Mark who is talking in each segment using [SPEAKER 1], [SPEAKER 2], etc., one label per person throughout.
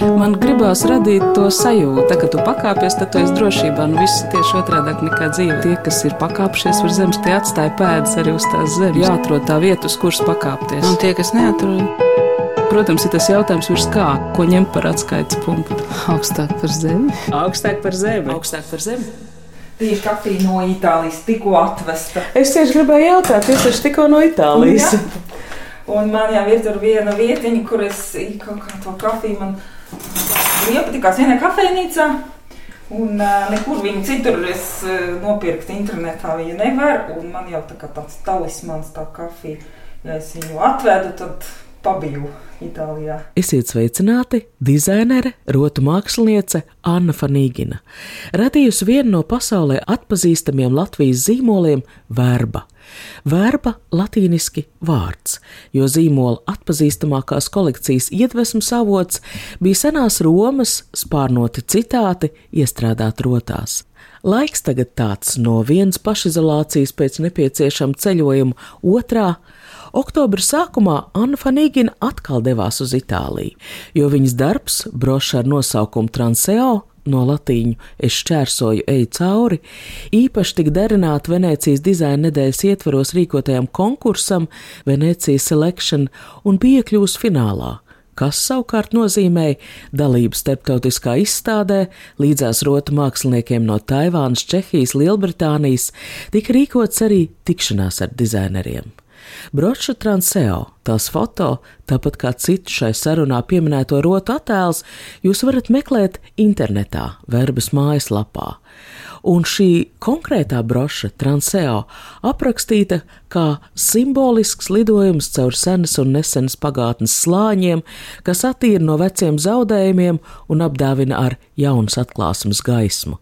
[SPEAKER 1] Man gribās radīt to sajūtu, ka tu pakāpies, tad tu esi drošībā. Nu, viss ir tieši otrādi nekā dzīve. Tie, kas ir pakāpšies uz zemes, tie atstāja pēdas arī uz tās zemes. Jāatrod tā vieta, uz kuras pakāpties.
[SPEAKER 2] Un tie, kas neatrod,
[SPEAKER 1] Protams, ir tas jautājums, virs kā, ko ņemt par atskaites punktu.
[SPEAKER 2] augstāk par zemi.
[SPEAKER 1] Augstāk par zemi.
[SPEAKER 2] Augstāk par zemi.
[SPEAKER 3] Tieši kafija no Itālijas tikko atvesta.
[SPEAKER 1] Es tieši gribēju jautāt, jūs esat tikko no Itālijas.
[SPEAKER 3] Jā. Un man jau ir tur viena vietiņa, kur es kaut kā to kafiju man iepatikās vienā kafejnīcā. Un uh, nekur viņu citur es uh, nopirkt internetā viņa nevar. Man jau tā kā tāds talismans tā kafija. Ja es viņu atvedu, tad pabiju Itālijā.
[SPEAKER 4] Esiet sveicināti, dizainere, rotu māksliniece Anna Fanīgina. Radījusi vienu no pasaulē atpazīstamiem Latvijas zīmoliem - verba. Verba latīniski vārds, jo zīmola atpazīstamākās kolekcijas iedvesmas avots bija senās Romas spārnoti citāti iestrādāt rotās. Laiks tagad tāds no vienas pašizolācijas pēc nepieciešama ceļojuma otrā Oktobra sākumā Anna Fanīgina atkal devās uz Itāliju, jo viņas darbs, broša ar nosaukumu Transeo, no latīņu es šķērsoju eju cauri, īpaši tika derināta Venecijas dizaina nedēļas ietvaros rīkotajam konkursam Venecijas Selection un bija iekļūst finālā kas savukārt nozīmēja dalību starptautiskā izstādē līdzās rotu māksliniekiem no Taivānas, Čehijas, Lielbritānijas, tika rīkots arī tikšanās ar dizaineriem. Broča Transeo, tās foto, tāpat kā citu šai sarunā pieminēto rotu attēls, jūs varat meklēt internetā, verbas mājaslapā un šī konkrētā broša, Transeo, aprakstīta kā simbolisks lidojums caur senas un nesenas pagātnes slāņiem, kas attīra no veciem zaudējumiem un apdāvina ar jaunas atklāsmes gaismu.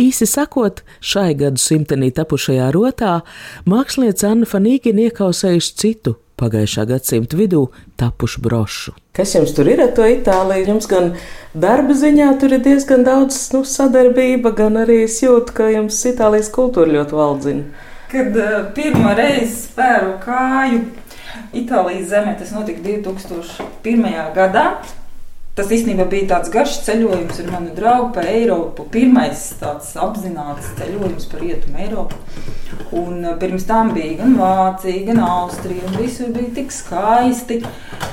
[SPEAKER 4] Īsi sakot, šai gadu simtenī tapušajā rotā mākslinieca Anna Fanīgina iekausējusi citu pagājušā gadsimta vidū tapušu brošu.
[SPEAKER 1] Kas jums tur ir ar to Itāliju? Jums gan darba ziņā tur ir diezgan daudz nu, sadarbība, gan arī es jūtu, ka jums Itālijas kultūra ļoti valdzina.
[SPEAKER 3] Kad uh, pirmo reizi spēru kāju Itālijas zemē, tas notika 2001. gadā. Tas īstenībā bija tāds garš ceļojums ar manu draugu pa Eiropu. Pirmais tāds apzināts ceļojums pa rietumu Eiropu. Un uh, pirms tam bija gan Vācija, gan Austrija, un visur bija tik skaisti.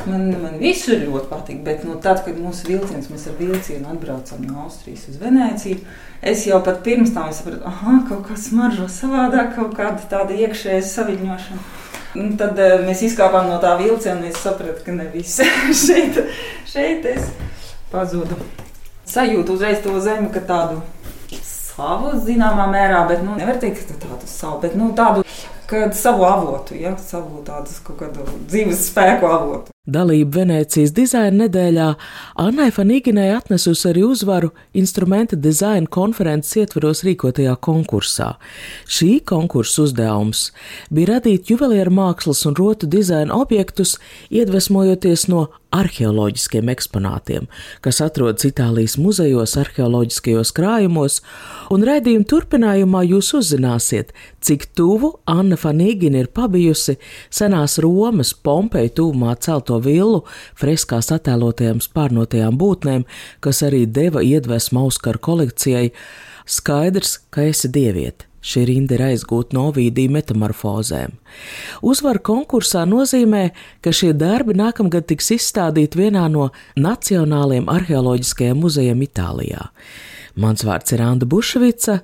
[SPEAKER 3] Man, man visur ļoti patīk, bet nu, tad, kad mūsu vilciens, mēs ar vilcienu atbraucam no Austrijas uz Venēciju, es jau pat pirms tam sapratu, ah, kaut kā smaržo savādāk, kaut kāda tāda iekšēja saviņošana. Un tad uh, mēs izkāpām no tā vilciena, un es sapratu, ka ne viss šeit, šeit es pazudu. Sajūtu uzreiz to zemi, ka tādu savu zināmā mērā, bet nu, nevar teikt, ka tādu savu, bet nu, tādu savu avotu, ja, savu tādu kaut kādu dzīves spēku avotu.
[SPEAKER 4] Dalību Venecijas dizaina nedēļā Annai Fanīginai atnesusi arī uzvaru instrumenta dizaina konferences ietvaros rīkotajā konkursā. Šī konkursa uzdevums bija radīt juvelieru mākslas un rotu dizaina objektus, iedvesmojoties no arheoloģiskiem eksponātiem, kas atrodas Itālijas muzejos, arheoloģiskajos krājumos, un raidījuma turpinājumā jūs uzzināsiet, cik tuvu Anna Fanīgina ir pabijusi senās Romas Pompeja tūmā celto villu, freskās attēlotajām spārnotajām būtnēm, kas arī deva iedvesmu Auskaru kolekcijai, skaidrs, ka esi dieviete. Šī rinda ir aizgūta no vīdija metamorfozēm. Uzvara konkursā nozīmē, ka šie darbi nākamgad tiks izstādīti vienā no Nacionālajiem arheoloģiskajiem muzejiem Itālijā. Mans vārds ir Anna Bušvica,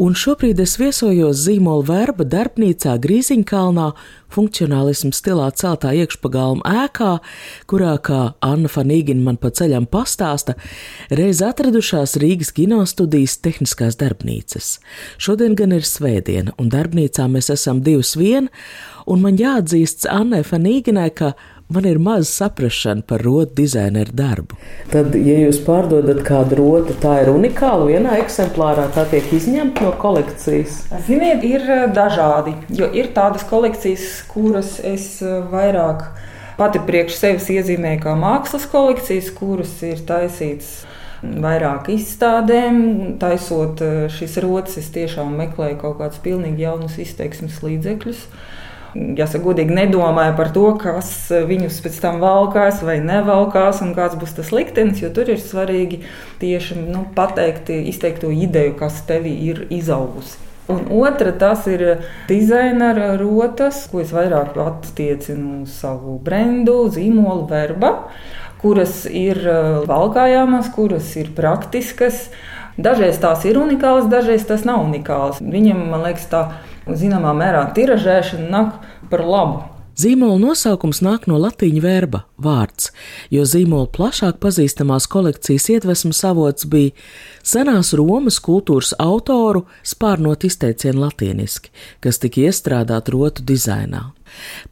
[SPEAKER 4] un šobrīd es viesojos zīmola verba darbnīcā Grīziņkalnā, funkcionālismu stilā celtā iekšpagalma ēkā, kurā, kā Anna Fanīgina man pa ceļam pastāsta, reiz atradušās Rīgas kinostudijas tehniskās darbnīcas. Šodien gan ir svētdiena, un darbnīcā mēs esam divas vien, un man jāatzīst Annai Fanīginai, ka man ir maz saprašana par rotu dizaineru darbu.
[SPEAKER 1] Tad, ja jūs pārdodat kādu rotu, tā ir unikāla vienā eksemplārā, tā tiek izņemta no kolekcijas.
[SPEAKER 3] Ziniet, ir eh, dažādi, jo ir tādas kolekcijas, kuras es eh, vairāk pati priekš sevis iezīmēju kā mākslas kolekcijas, kuras ir taisītas vairāk izstādēm. Taisot eh, šīs rotas, es tiešām meklēju kaut kādus pilnīgi jaunus izteiksmes līdzekļus. Jāsaka, godīgi nedomāja par to, kas viņus pēc tam valkās vai nevalkās un kāds būs tas liktenis, jo tur ir svarīgi tieši nu, pateikt, izteikt to ideju, kas tevī ir izaugusi. Un otra tas ir dizaina rotas, ko es vairāk attiecinu uz savu brendu, zīmolu, verba, kuras ir valkājāmas, kuras ir praktiskas. Dažreiz tās ir unikālas, dažreiz tas nav unikāls. Viņam, man liekas, tā zināmā mērā tiražēšana nāk par labu.
[SPEAKER 4] Zīmola nosaukums nāk no latīņu verba vārds, jo zīmola plašāk pazīstamās kolekcijas iedvesmas avots bija senās Romas kultūras autoru spārnot izteicienu latīniski, kas tika iestrādāt rotu dizainā.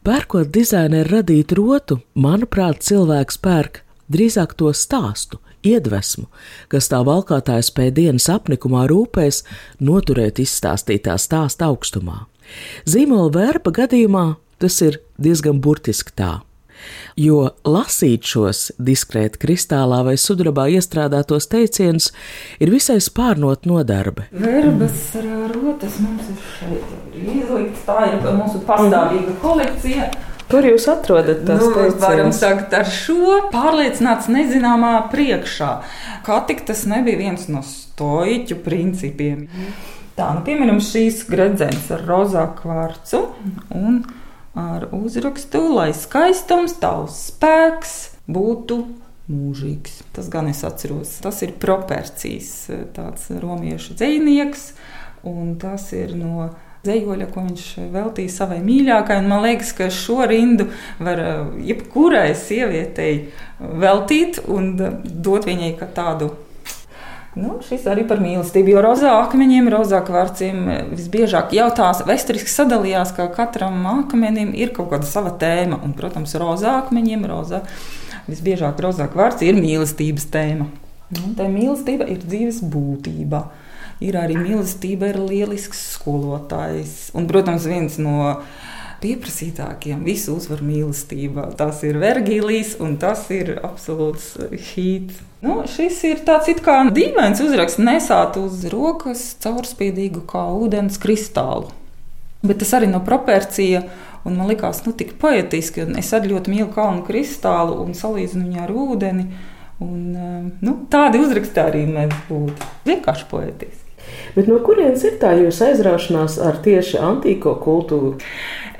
[SPEAKER 4] Pērkot dizaineru radītu rotu, manuprāt, cilvēks pērk drīzāk to stāstu, iedvesmu, kas tā valkātāja spēja dienas apnikumā rūpēs noturēt izstāstītā stāsta augstumā. Zīmola verba gadījumā tas ir diezgan burtiski tā. Jo lasīt šos diskrēti kristālā vai sudrabā iestrādātos teicienus ir visai spārnot nodarbe.
[SPEAKER 3] Verbas rotas mums ir šeit izlikts, tā ir mūsu pastāvīga kolekcija.
[SPEAKER 1] Kur jūs atrodat
[SPEAKER 3] nu,
[SPEAKER 1] teicienas?
[SPEAKER 3] varam sakt ar šo pārliecināts nezināmā priekšā. Kā tik tas nebija viens no stoiķu principiem. Tā, nu, piemēram, šīs gredzens ar rozā kvarcu un ar uzrakstu, lai skaistums, tavs spēks būtu mūžīgs. Tas gan es atceros. Tas ir propercijas, tāds romiešu dzinieks, un tas ir no dzējoļa, ko viņš veltīja savai mīļākajai. Man liekas, ka šo rindu var eh, jebkurai sievietei veltīt un dot viņai tādu. Nu, šis arī par mīlestību, jo rozā akmeņiem, rozā kvarciem visbiežāk jau tās vēsturiski sadalījās, ka katram akmenim ir kaut kāda sava tēma. Un, protams, rozā akmeņiem, rozā visbiežāk rozā kvarci ir mīlestības tēma. Un tā mīlestība ir dzīves būtība ir arī mīlestība, ir lielisks skolotājs. Un, protams, viens no pieprasītākiem visu uzvar mīlestība. Tas ir Vergīlijs, un tas ir absolūts hīts. Nu, šis ir tāds it kā dīvains uzraksts, nesāt uz rokas caurspīdīgu kā ūdens kristālu. Bet tas arī no proporcija, un man likās, nu, tik poetiski. Es arī ļoti mīlu kalnu kristālu un salīdzinu viņu ar ūdeni. Un, nu, tādi uzraksti arī mēdz būt vienkārši poetiski.
[SPEAKER 1] Bet no kurienes ir tā jūsu aizraušanās ar tieši antīko kultūru?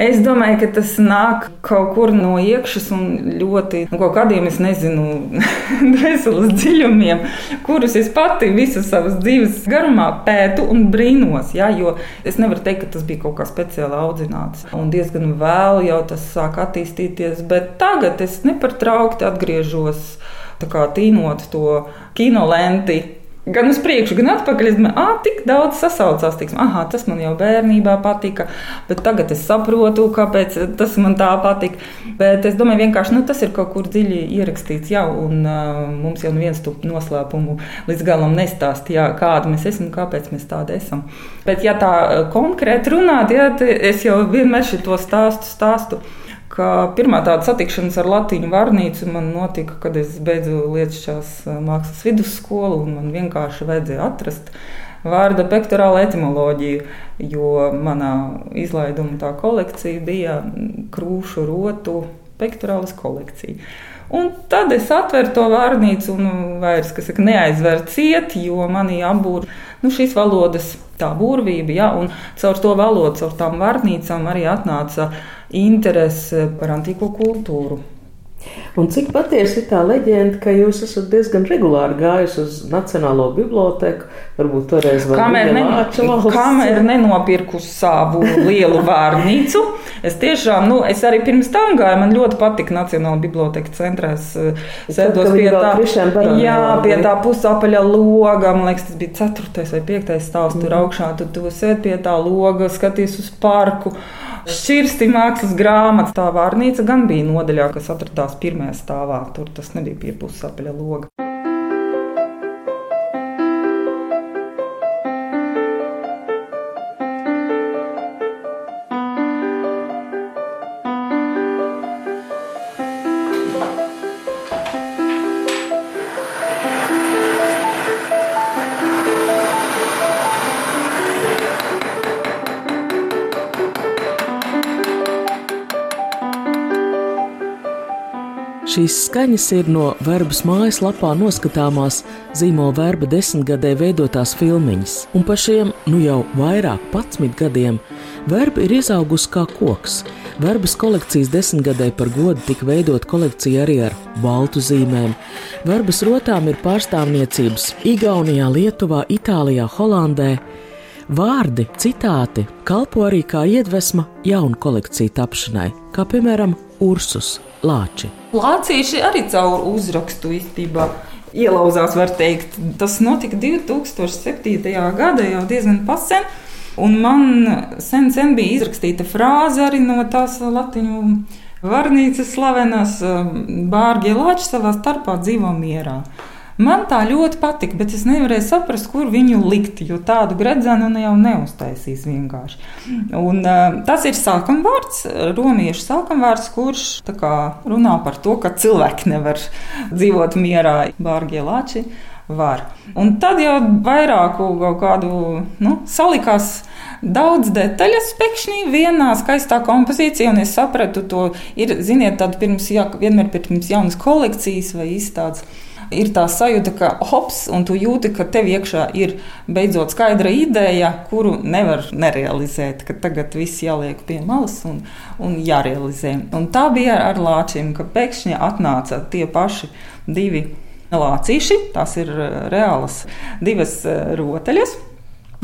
[SPEAKER 3] Es domāju, ka tas nāk kaut kur no iekšas un ļoti no kaut kādiem, es nezinu, dvēseles dziļumiem, kurus es pati visu savas dzīves garumā pētu un brīnos. Ja, jo es nevaru teikt, ka tas bija kaut kā speciāli audzināts. Un diezgan vēl jau tas sāk attīstīties, bet tagad es nepārtraukti atgriežos. Tā kā tīnot to kinolenti, gan uz priekšu, gan atpakaļ. Es domāju, ah, tik daudz sasaucās. Tiksim, ah, tas man jau bērnībā patika, bet tagad es saprotu, kāpēc tas man tā patika. Bet es domāju, vienkārši nu, tas ir kaut kur dziļi ierakstīts jau, un uh, mums jau neviens to noslēpumu līdz galam nestāstīja, kāda mēs esam un kāpēc mēs tādi esam. Bet, ja tā konkrēti runāt, ja, es jau vienmēr šo stāstu stāstu ka pirmā tāda satikšanās ar latīņu vārnīcu man notika, kad es beidzu Lietuvas eh, mākslas vidusskolu, man vienkārši vajadzēja atrast vārda pektorāla etimoloģiju, jo manā izlaiduma kolekcija bija krūšu rotu pektorālas kolekcija. Un tad es atveru to vārnīcu un vairs saka, neaizveru ciet, jo manī apbūr nu, šīs valodas tā burvība. Ja, un caur to valodu, caur tām vārnīcām arī atnāca interese par antīko kultūru.
[SPEAKER 1] Un cik patiesi ir tā leģenda, ka jūs esat diezgan regulāri gājis uz Nacionālo biblioteku, varbūt toreiz vēl
[SPEAKER 3] kamēr, ne, kamēr nenopirku savu lielu vārnīcu. Es tiešām, nu, es arī pirms tam gāju, man ļoti patika Nacionāla biblioteka centrā. Es sēdos pie tā, jā, pie tā pusapaļa loga, man liekas, tas bija ceturtais vai piektais stāvs tur mm. augšā, tad tu sēd pie tā loga, skaties uz parku. Šķirsti mākslas grāmatas. Tā vārnīca gan bija nodaļā, kas atradās pirmajā stāvā. Tur tas nebija pie pusapaļa loga.
[SPEAKER 4] Šīs skaņas ir no verbas mājaslapā noskatāmās zīmola verba desmitgadē veidotās filmiņas, un pa šiem nu jau vairāk patsmit gadiem verba ir izaugusi kā koks. Verbas kolekcijas desmitgadē par godu tika veidot kolekcija arī ar baltu zīmēm. Verbas rotām ir pārstāvniecības Igaunijā, Lietuvā, Itālijā, Holandē. Vārdi, citāti kalpo arī kā iedvesma jaunu kolekciju tapšanai, kā piemēram Ursus Lāči.
[SPEAKER 3] Lācīši arī caur uzrakstu īstenībā ielauzās, var teikt. Tas notika 2007. gadā, jau diezgan pasen. Un man sen, sen bija izrakstīta frāze arī no tās latviešu varnīcas slavenas: Bārgie lāči savā starpā dzīvo mierā. Man tā ļoti patika, bet es nevarēju saprast, kur viņu likt, jo tādu gredzenu nu jau neuztaisīs vienkārši. Un, uh, tas ir sākumvārds, romiešu sākumvārds, kurš kā, runā par to, ka cilvēki nevar dzīvot mierā, bārgie lāči. Var. Un tad jau vairāku kaut kādu nu, salikās daudz detaļas pēkšņi vienā skaistā kompozīcijā, un es sapratu to. Ir, ziniet, tad pirms, jā, vienmēr pirms jaunas kolekcijas vai izstādes ir tā sajūta, ka hops, un tu jūti, ka tev iekšā ir beidzot skaidra ideja, kuru nevar nerealizēt, ka tagad viss jāliek pie malas un, un jārealizē. Un tā bija ar lāčiem, ka pēkšņi atnāca tie paši divi lācīši, tās ir eh, reālas divas eh, rotaļas,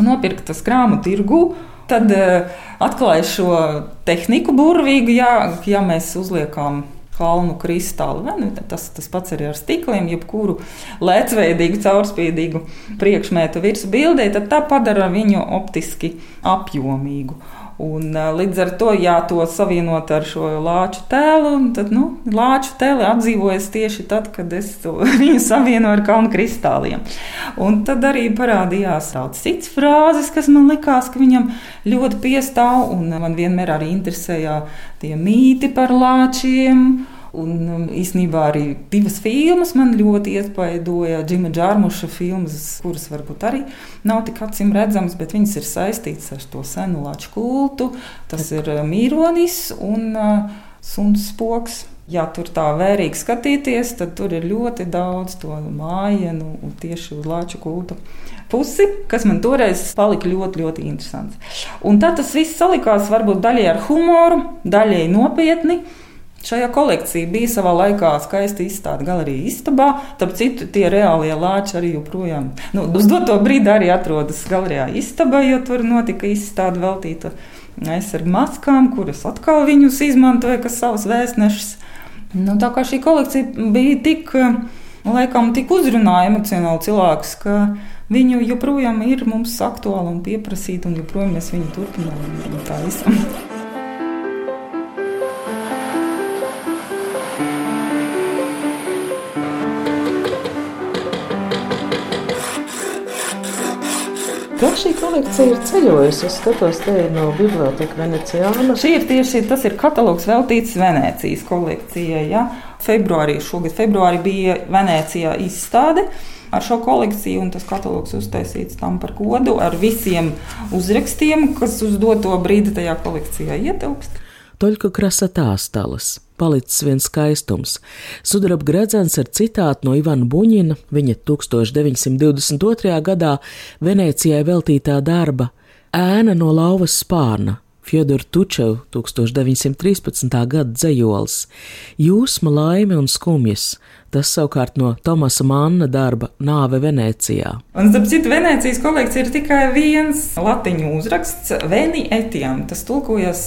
[SPEAKER 3] nopirktas krāmu tirgu. Tad uh, atklāja šo tehniku burvīgu, ja, ja mēs uzliekam kalnu kristālu. Ne? Tas, tas pats arī ar stikliem, jebkuru lēcveidīgu, caurspīdīgu priekšmetu virsmu bildē, tad tā padara viņu optiski apjomīgu. Un, līdz ar to, ja to savienot ar šo lāču tēlu, tad nu, lāču tēli atdzīvojas tieši tad, kad es viņu savienoju ar kalnu kristāliem. Un tad arī parādījās tādas citas frāzes, kas man likās, ka viņam ļoti piestāv, un man vienmēr arī interesēja tie mīti par lāčiem. Un um, īsnībā arī divas filmas man ļoti iespaidoja. Džima Džārmuša filmas, kuras varbūt arī nav tik acīm redzamas, bet viņas ir saistītas ar to senu lāču kultu. Tas ir Mīronis un uh, Suns Spoks. Ja tur tā vērīgi skatīties, tad tur ir ļoti daudz to mājienu un tieši uz lāču kultu pusi, kas man toreiz palika ļoti, ļoti interesants. Un tad tas viss salikās varbūt daļai ar humoru, daļai nopietni. Šajā kolekcijā bija savā laikā skaista izstāde galerija istabā. Tāpēc citu tie reālie lāči arī joprojām. Nu, uz doto brīdi arī atrodas galerijā istabā, jo tur notika izstāde veltīta aizsargu maskām, kuras atkal viņus izmantoja, kas savus vēstnešus. Nu, tā kā šī kolekcija bija tik, laikam, tik uzrunāja emocionāli cilvēkus, ka viņu joprojām ir mums aktuāli un pieprasīta, un joprojām mēs viņu turpinām tā visam.
[SPEAKER 4] Kā šī kolekcija ir ceļojusi? Es skatos, te ir no Biblioteka Venecijāna.
[SPEAKER 3] Šī ir tieši tas ir katalogs veltīts Venecijas kolekcijai. Ja? Februārī, šogad februārī bija Venecijā izstāde ar šo kolekciju, un tas katalogs uztaisīts tam par godu ar visiem uzrakstiem, kas uz doto brīdi tajā kolekcijā ietilpst.
[SPEAKER 4] Toļka Krasatāstalas palicis viens skaistums. Sudraba gredzens ar citātu no Ivana Buņina, viņa 1922. gadā Venecijai veltītā darba Ēna no lauvas spārna. Fjodor Tučev 1913. gada dzējols, Jūsma laime un skumjas, tas savukārt no Tomasa Manna darba Nāve Venecijā.
[SPEAKER 3] Un, starp citu, Venecijas kolekcija ir tikai viens latiņu uzraksts, Veni etiam, tas tulkojas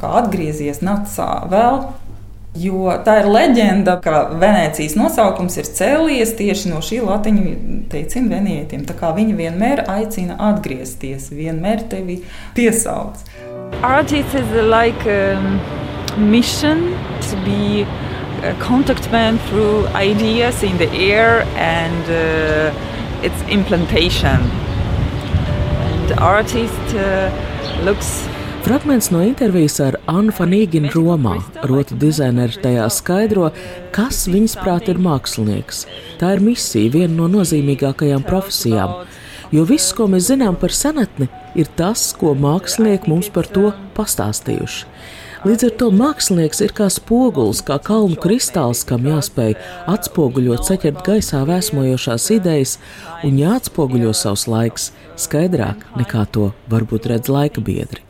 [SPEAKER 3] kā atgriezies nacā vēl Jo tā ir leģenda, ka Venecijas nosaukums ir cēlies tieši no šī latiņu teiciena venietiem. Tā kā viņi vienmēr aicina atgriezties, vienmēr tevi piesauc.
[SPEAKER 5] Artists is like a mission to be a contact man through ideas in the air and uh, its implantation. And artist uh, looks
[SPEAKER 4] Fragments no intervijas ar Annu Fanīginu Romā. Rota dizaineri tajā skaidro, kas viņas prāt ir mākslinieks. Tā ir misija, viena no nozīmīgākajām profesijām. Jo viss, ko mēs zinām par senatni, ir tas, ko mākslinieki mums par to pastāstījuši. Līdz ar to mākslinieks ir kā spogulis, kā kalnu kristāls, kam jāspēj atspoguļot, saķert gaisā vēsmojošās idejas un jāatspoguļo savs laiks skaidrāk nekā to varbūt redz laika biedri.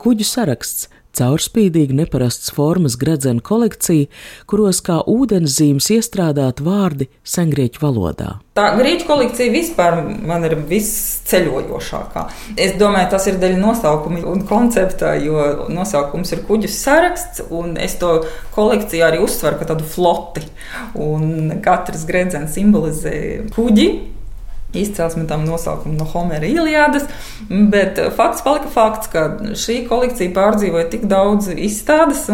[SPEAKER 4] Kuģu saraksts Caurspīdīgi neparasts formas gredzena kolekcija, kuros kā ūdenszīmes iestrādāt vārdi sengrieķu valodā.
[SPEAKER 3] Tā grieķu kolekcija vispār man ir visceļojošākā. Es domāju, tas ir dēļ nosaukuma un koncepta, jo nosaukums ir kuģu saraksts, un es to kolekciju arī uztveru kā tādu floti. Un katrs gredzens simbolizē kuģi, izcelsme tam nosaukumu no Homera Iliādas. Bet fakts palika fakts, ka šī kolekcija pārdzīvoja tik daudz izstādes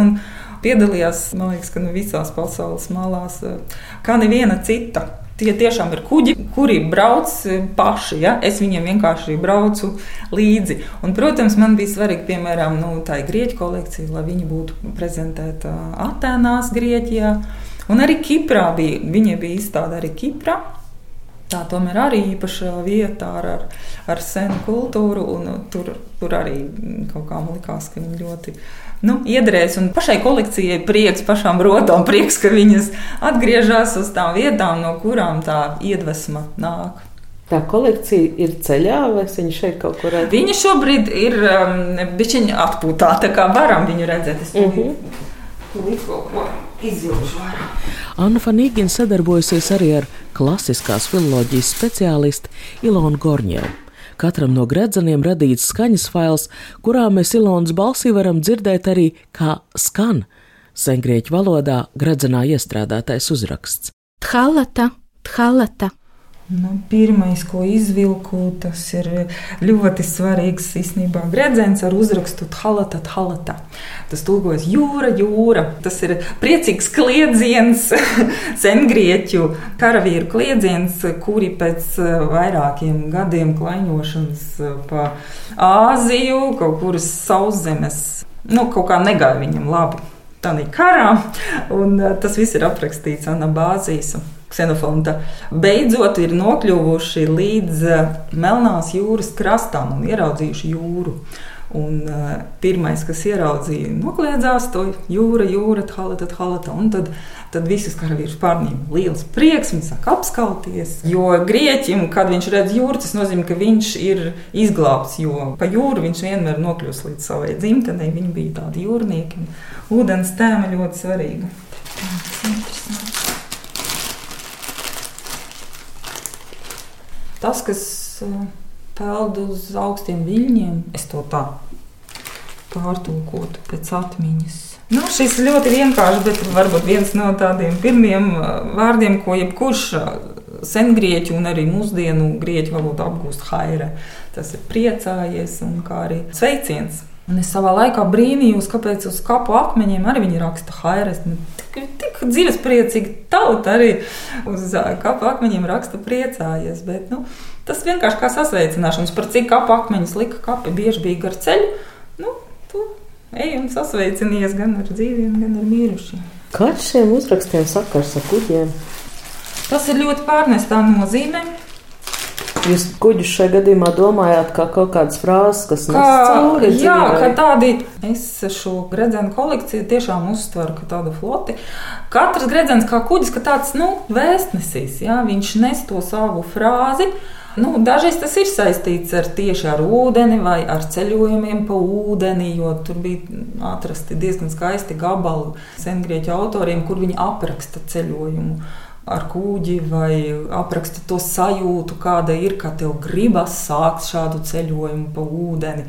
[SPEAKER 3] piedalījās, man liekas, ka nu visās pasaules malās, kā neviena cita. Tie tiešām ir kuģi, kuri brauc paši. Ja? Es viņiem vienkārši braucu līdzi. Un, protams, man bija svarīgi, piemēram, nu, tā grieķu kolekcija, lai viņi būtu prezentēta Atenās, Grieķijā. Un arī Kiprā bija, viņa bija izstāde arī Kiprā. Tā tomēr arī īpaša vieta ar, ar, ar senu kultūru, un tur, tur arī kaut kā man likās, ka viņi ļoti nu, iederēs. Un pašai kolekcijai prieks, pašām rotām prieks, ka viņas atgriežas uz tām vietām, no kurām tā iedvesma nāk.
[SPEAKER 2] Tā kolekcija ir ceļā, vai viņa šeit kaut kur redzama?
[SPEAKER 3] Viņa šobrīd ir um, bišķiņa atpūtā, tā kā varam viņu redzēt. Es uh -huh. Kaut ko izjūtu vairāk.
[SPEAKER 4] Anna Fanīgina sadarbojasies arī ar klasiskās filoloģijas speciālistu Ilonu Gorņevu. Katram no gredzeniem radīts skaņas fails, kurā mēs Ilonas balsī varam dzirdēt arī, kā skan sengrieķu valodā gredzenā iestrādātais uzraksts.
[SPEAKER 6] Thalata, thalata.
[SPEAKER 3] Nu, pirmais, ko izvilku, tas ir ļoti svarīgs īstenībā gredzens ar uzrakstu Thalata, Thalata. Tas tulkojas jūra, jūra. Tas ir priecīgs kliedziens, sengrieķu karavīru kliedziens, kuri pēc eh, vairākiem gadiem klaiņošanas eh, pa Āziju, kaut kuras sauszemes, nu, kaut kā negāja viņam labi. Tā ir karā, un eh, tas viss ir aprakstīts Anabāzijas Ksenofonta beidzot ir nokļuvuši līdz eh, Melnās jūras krastam un ieraudzījuši jūru. Un, uh, pirmais, kas ieraudzīja, nokliedzās to jūra, jūra, halata, halata. Un tad, tad visus karavīrus pārņēma liels prieks, viņi sāk apskauties. Jo grieķim, kad viņš redz jūru, tas nozīmē, ka viņš ir izglābts. Jo pa jūru viņš vienmēr nokļūst līdz savai dzimtenei. Viņi bija tādi jūrnieki. Ūdens tēma ļoti svarīga. Tas ir tas, kas uh, peld uz augstiem viļņiem, es to tā pārtulkotu pēc atmiņas. Nu, šis ļoti vienkāršs, bet varbūt viens no tādiem pirmiem uh, vārdiem, ko jebkurš uh, sengrieķu un arī mūsdienu grieķu valodā apgūst haire. Tas ir priecājies un kā arī sveiciens. Un es savā laikā brīnījos, kāpēc uz kapu akmeņiem arī viņi raksta haires. Nu, tik, tik dzīvespriecīgi tauta arī uz kapu akmeņiem raksta priecājies. Bet, nu, tas vienkārši kā sasveicināšanas, par cik kapu akmeņus lika kapi bieži bija gar ceļu. Nu, tu ej un sasveicinies gan ar dzīviem, gan ar mirušiem.
[SPEAKER 2] Kāds šiem uzrakstiem sakars ar kuģiem?
[SPEAKER 3] Tas ir ļoti pārnestā nozīmē.
[SPEAKER 2] Jūs kuģus šajā gadījumā domājāt kā kaut kādas frāzes, kas nes cauri?
[SPEAKER 3] Jā, ka tādi, es šo gredzenu kolekciju tiešām uztveru kā tādu floti. Katrs gredzens kā kuģis, ka tāds, nu, vēstnesīs, jā, viņš nes to savu frāzi. Nu, dažreiz tas ir saistīts ar tieši ar ūdeni vai ar ceļojumiem pa ūdeni, jo tur bija atrasti diezgan skaisti gabali sengrieķu autoriem, kur viņi apraksta ceļojumu ar kūģi vai apraksta to sajūtu, kāda ir, ka tev gribas sākt šādu ceļojumu pa ūdeni.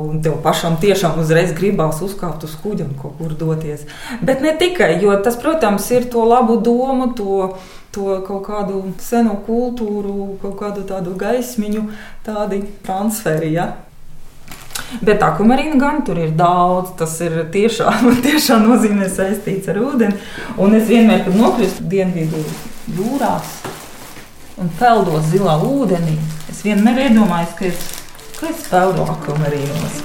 [SPEAKER 3] Un tev pašam tiešām uzreiz gribās uzkāpt uz kuģa un kaut kur doties. Bet ne tikai, jo tas, protams, ir to labu domu, to, to kaut kādu senu kultūru, kaut kādu tādu gaismiņu, tādi transferi. Ja? Bet akvamarīna gan tur ir daudz. Tas ir tiešām, tiešām nozīmē saistīts ar ūdeni. Un es vienmēr, kad nokļūstu dienvidu jūrās un peldos zilā ūdenī, es vienmēr iedomājos, ka es, ka es peldu akvamarīnos.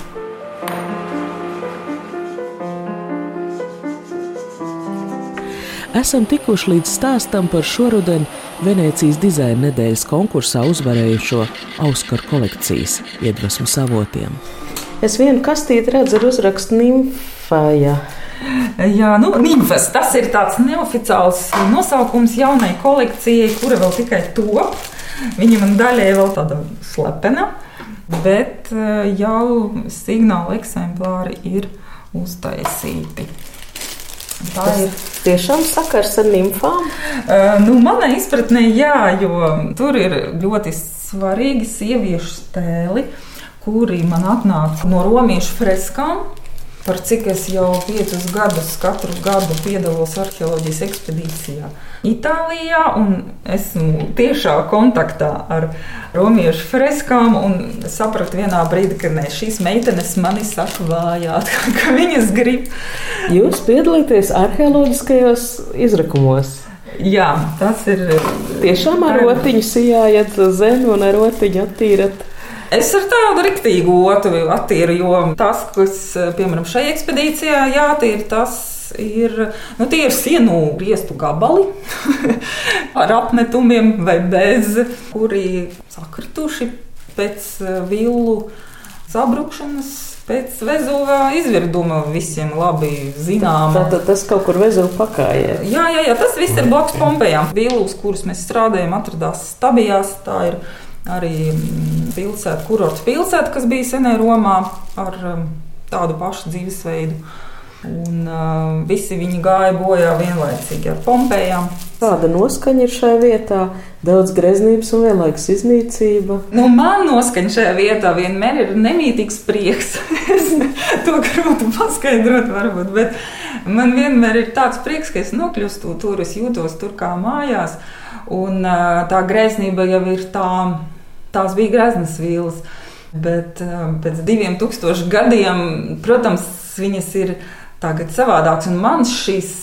[SPEAKER 4] Esam tikuši līdz stāstam par šoruden Venecijas dizaina nedēļas konkursā uzvarējušo Auskaru kolekcijas iedvesmu savotiem.
[SPEAKER 2] Es vienu kastīti redzu ar uzrakstu nimfu Fāja.
[SPEAKER 3] Jā, nu, Nīmfas, tas ir tāds neoficiāls nosaukums jaunai kolekcijai, kura vēl tikai top. Viņa man daļai vēl tāda slepena, bet eh, jau signāla eksemplāri ir uztaisīti.
[SPEAKER 2] Tā ir tiešām sakars ar nimfām.
[SPEAKER 3] Uh, nu, manā izpratnē, jā, jo tur ir ļoti svarīgi sieviešu stēli, kuri man atnāca no romiešu freskām par cik es jau piecus gadus katru gadu piedalos arheoloģijas ekspedīcijā Itālijā. Esmu tiešā kontaktā ar romiešu freskām un sapratu vienā brīdī, ka ne, šīs meitenes mani saka vājāt, ka viņas grib.
[SPEAKER 2] Jūs piedalāties arheoloģiskajos izrakumos.
[SPEAKER 3] Jā, tas ir
[SPEAKER 2] tiešām ar rotiņu sijājat zemi un ar rotiņu attīrat.
[SPEAKER 3] Es ar tādu riktīgu otru attīru, jo tas, kas, piemēram, šai ekspedīcijā jātīra, tas ir, nu, tie ir sienu griestu gabali ar apmetumiem vai bez, kuri sakrituši pēc eh, vilnu sabrukšanas. Pēc Vēzuvā izvirduma visiem labi zināma.
[SPEAKER 2] Tātad tas kaut kur Vēzuvā pakājā.
[SPEAKER 3] Jā, jā, jā, tas viss ir blakus Pompejām. Vilus, kurus mēs strādājam, atradās stabijās. Tā ir arī mm, pilsēta, kurorts pilsēta, kas bija senē Romā ar mm, tādu pašu dzīvesveidu. Un uh, visi viņi gāja bojā vienlaicīgi ar Pompejām.
[SPEAKER 2] Kāda noskaņa ir šajā vietā? Daudz greznības un vienlaikus iznīcība.
[SPEAKER 3] Nu, man noskaņa šajā vietā vienmēr ir nemītīgs prieks. to grūti paskaidrot, varbūt. Bet man vienmēr ir tāds prieks, ka es nokļūstu tur, es jūtos tur kā mājās. Un uh, tā greznība jau ir tā tās bija graznas vīles. Bet eh, pēc diviem tūkstošiem gadiem, protams, viņas ir tagad savādākas. Un man šīs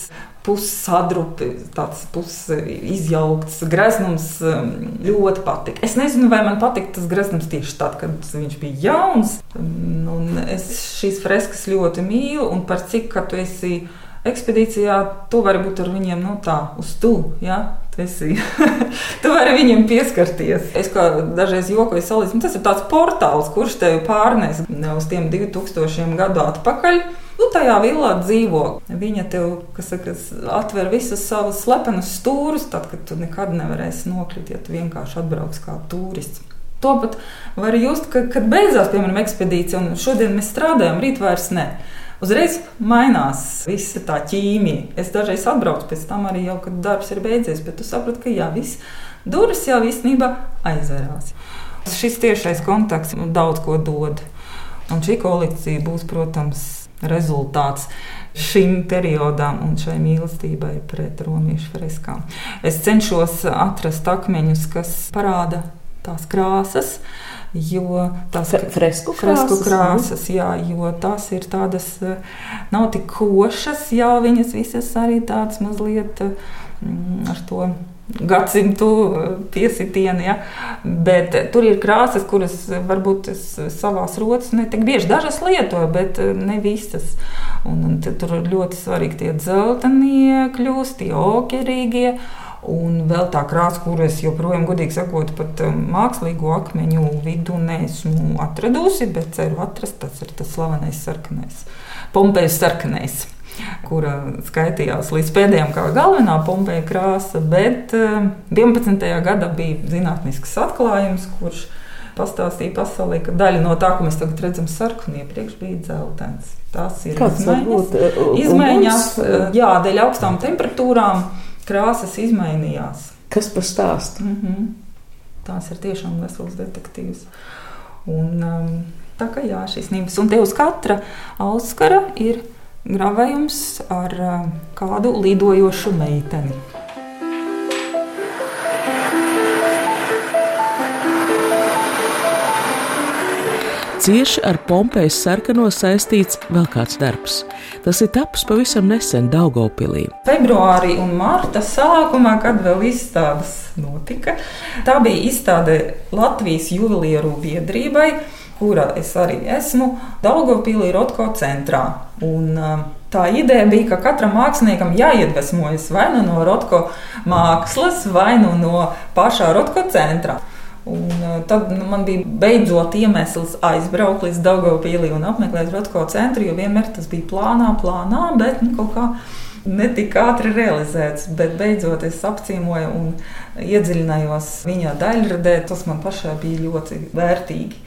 [SPEAKER 3] pussadrupi, tāds pusizjaukts greznums eh, ļoti patika. Es nezinu, vai man patika tas greznums tieši tad, kad viņš bija jauns. Un es šīs freskas ļoti mīlu, un par cik, ka tu esi ekspedīcijā, tu vari būt ar viņiem nu, tā, uz stūra. Ja? Esi, tu vari viņam pieskarties. Es kā dažreiz jokoju, salīdzinu, tas ir tāds portāls, kurš tevi pārnēs uz tiem 2000 gadu atpakaļ. Nu, tajā villā dzīvo. Viņa tev saka, atver visus savus slepenus stūrus, tad, kad tu nekad nevarēsi nokļūt, ja tu vienkārši atbrauks kā turists. To pat var just, ka, kad beidzās, piemēram, ekspedīcija, un šodien mēs strādājam, rīt vairs ne uzreiz mainās visa tā ķīmija. Es dažreiz atbraucu pēc tam arī jau, kad darbs ir beidzies, bet tu saproti, ka jā, viss durvis jau īstenībā aizverās. Šis tiešais kontakts daudz ko dod. Un šī kolekcija būs, protams, rezultāts šim periodam un šai mīlestībai pret romiešu freskām. Es cenšos atrast akmeņus, kas parāda tās krāsas, Jo tās
[SPEAKER 2] ir fresku krāsas,
[SPEAKER 3] fresku krāsas jā, jo tās ir tādas, eh, nav tik košas, jā, viņas visas arī tādas mazliet mm, ar to gadsimtu eh, piesitienu. Ja? Bet eh, tur ir krāsas, kuras varbūt es savās rotas ne tik bieži dažas lietoju, bet ne visas. Un, un tur ļoti svarīgi tie dzeltenie kļūst, tie okerīgie. Un vēl tā krāsa, kuru es joprojām, godīgi sakot, pat um, mākslīgo akmeņu vidū neesmu atradusi, bet ceru atrast. Tas ir tas slavenais sarkanais, Pompejas sarkanais kura skaitījās līdz pēdējām kā galvenā pompeja krāsa, bet 11. Um, gadā bija zinātnisks atklājums, kurš pastāstīja pasaulē, ka daļa no tā, ko mēs tagad redzam, sarkanu iepriekš bija dzeltens. Tas ir
[SPEAKER 2] izmaiņas. Uh,
[SPEAKER 3] izmaiņas uh, jā, dēļ augstām temperatūrām krāsas izmainījās.
[SPEAKER 2] Kas par stāstu?
[SPEAKER 3] Mm -hmm. Tās ir tiešām vesels detektīvs. Un, um, tā kā jā, šīs nības, un te uz katra auskara ir gravējums ar um, kādu lidojošu meiteni.
[SPEAKER 4] Cieši ar Pompejas sarkano saistīts vēl kāds darbs. Tas ir tapis pavisam nesen Daugopilī.
[SPEAKER 3] Februārī un marta sākumā, kad vēl izstādes notika, tā bija izstāde Latvijas juvelieru biedrībai, kura es arī esmu, Daugopilī Rotko centrā. Un, uh, Tā ideja bija, ka katram māksliniekam jāiedvesmojas vai nu no Rotko mākslas, vai nu no pašā Rotko centra. Un uh, tad nu, man bija beidzot iemesls aizbraukt līdz Daugopīlī un apmeklēt Rotko centru, jo vienmēr tas bija plānā, plānā, bet nu, kaut kā netika ātri realizēts. Bet beidzot es apciemoju un iedziļinājos viņa daļradē. Tas man pašai bija ļoti vērtīgi.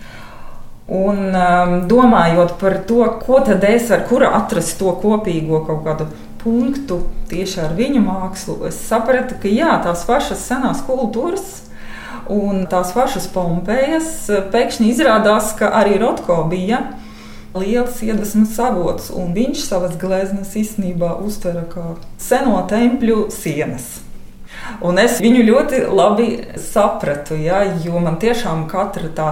[SPEAKER 3] Un um, domājot par to, ko tad es varu, kur atrast to kopīgo kaut kādu punktu tieši ar viņu mākslu, es sapratu, ka jā, tās pašas senās kultūras un tās pašas Pompejas pēkšņi izrādās, ka arī Rotko bija liels iedvesmas avots, un viņš savas gleznas īstenībā uztvera kā seno tempļu sienas. Un es viņu ļoti labi sapratu, ja, jo man tiešām katra tā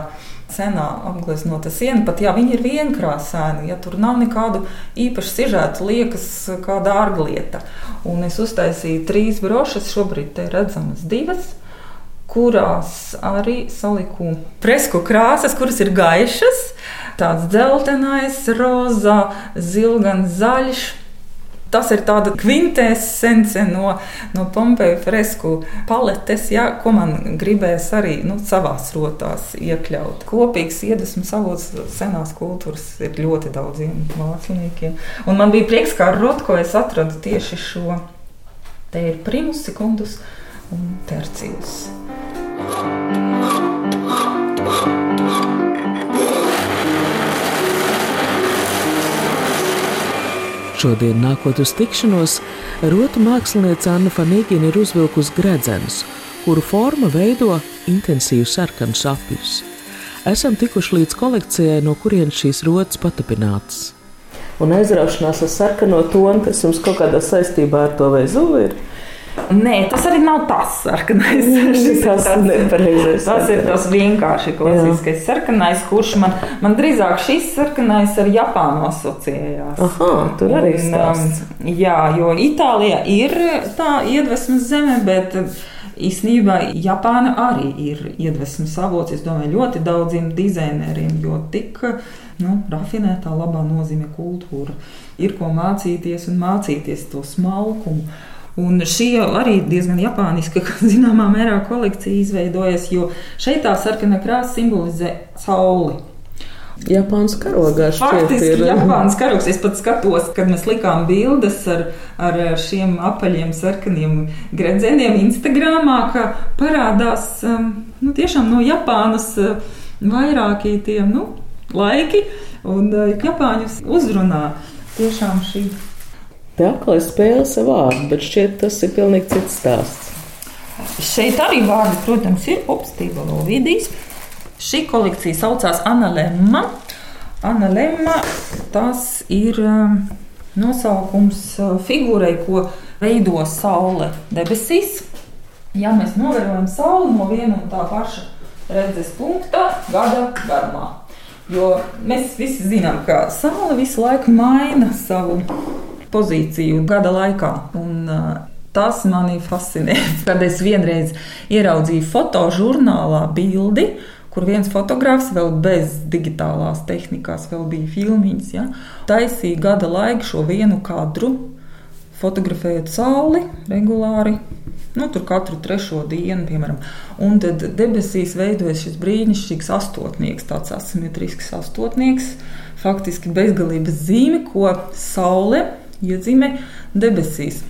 [SPEAKER 3] senā apgleznota siena, pat ja viņi ir vienkrāsaini, ja tur nav nekādu īpašu sižētu, liekas kā dārglieta. Un es uztaisīju trīs brošas, šobrīd te redzamas divas kurās arī saliku fresku krāsas, kuras ir gaišas, tāds dzeltenais, rozā, zilgans, zaļš. Tas ir tāds kvintessence no, no Pompeja fresku paletes, ja, ko man gribēs arī nu, savā rotās iekļaut. Kopīgs iedvesmas avots senās kultūras ir ļoti daudziem māksliniekiem. Un man bija prieks, ka ar Rotko es atradu tieši šo. Te ir primus, sekundus un tercijus.
[SPEAKER 4] Šodien, nākot uz tikšanos, rotu mākslinieca Anna Fanīgina ir uzvilkusi gredzenus, kuru forma veido intensīvu sarkanu sapļus. Esam tikuši līdz kolekcijai, no kurienes šīs rotas patapinātas.
[SPEAKER 2] Un aizraušanās ar sarkano tonu, kas jums kaut kādā saistībā ar to vezuli ir?
[SPEAKER 3] Nē, tas arī nav tas sarkanais.
[SPEAKER 2] Tas,
[SPEAKER 3] tas, tas ir tas vienkārši klasiskais jā. sarkanais, kurš man, man drīzāk šis sarkanais ar Japānu asociējās.
[SPEAKER 2] Aha, tur arī ir stāsts.
[SPEAKER 3] Um, jā, jo Itālija ir tā iedvesmas zeme, bet īsnībā Japāna arī ir iedvesmas avots, es domāju, ļoti daudziem dizaineriem, jo tik nu, rafinētā labā nozīmē kultūra. Ir ko mācīties un mācīties to smalkumu. Un šī arī diezgan japāniska, zināmā mērā, kolekcija izveidojas, jo šeit tā sarkanā krāsa simbolizē sauli.
[SPEAKER 2] Japānas karogā
[SPEAKER 3] Faktiski ir Japānas karogs. Es pat skatos, kad mēs likām bildes ar, ar šiem apaļiem sarkaniem gredzeniem Instagramā, ka parādās um, nu, tiešām no Japānas uh, vairākie tie nu, laiki un uh, Japāņus uzrunā tiešām šī
[SPEAKER 2] Te atkal spēle savu vārdu, bet šķiet, tas ir pilnīgi cits stāsts.
[SPEAKER 3] Šeit arī vārdi, protams, ir opstīva Lovidijas. Šī kolekcija saucās Analemma. Analemma tas ir um, nosaukums uh, figūrai, ko veido saule debesīs. Ja mēs novērojam sauli no viena un tā paša redzes punkta gada garumā. Jo mēs visi zinām, ka saule visu laiku maina savu pozīciju gada laikā. Un, Tas mani fascinē. Kad es vienreiz ieraudzīju fotožurnālā bildi, kur viens fotogrāfs vēl bez digitālās tehnikās, vēl bija filmiņas, ja, taisīja gada laiku šo vienu kadru, fotografējot sauli regulāri. Nu, tur katru trešo dienu, piemēram, un tad debesīs veidojas šis brīnišķīgs astotnieks, tāds asimetrisks astotnieks, faktiski bezgalības zīme, ko saule iezīmē debesīs.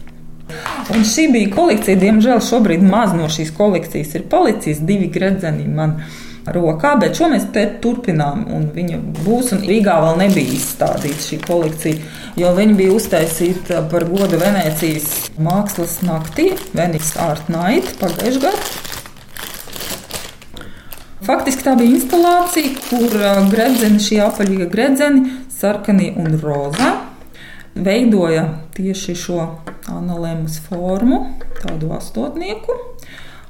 [SPEAKER 3] Un šī bija kolekcija. Diemžēl šobrīd maz no šīs kolekcijas ir palicis. Divi gredzeni man rokā, bet šo mēs turpinām. Viņa būs un Rīgā vēl nebija izstādīta šī kolekcija, jo viņa bija uztaisīta par godu Venecijas mākslas naktī, Venice Art Night pagājušajā gadā. Faktiski tā bija instalācija, kur gredzeni, šie apaļie gredzeni, sarkanie un rozā veidoja tieši šo analēmas formu, tādu astotnieku.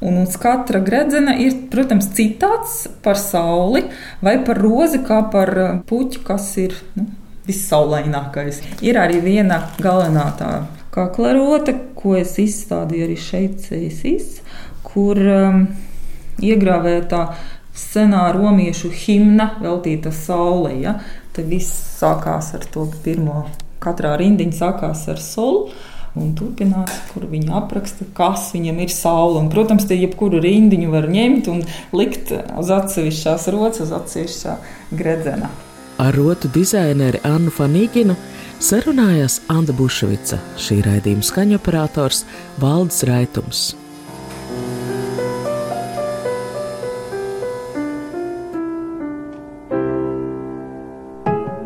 [SPEAKER 3] Un uz katra gredzena ir, protams, citāts par sauli vai par rozi, kā par puķu, kas ir nu, vissaulainākais. Ir arī viena galvenā tā kaklarota, ko es izstādīju arī šeit, Cēsīs, kur um, iegrāvētā senā romiešu himna veltīta saulē. Ja? Te viss sākās ar to pirmo katrā rindiņa sākās ar soli. Un turpinās, kur viņi apraksta, kas viņam ir saule. Un, protams, te jebkuru rindiņu var ņemt un likt uz atsevišķās rotas, uz atsevišķā gredzena.
[SPEAKER 4] Ar rotu dizaineri Annu Fanīginu sarunājās Anna Bušvica, šī raidījuma skaņoperators Valdis Raitums.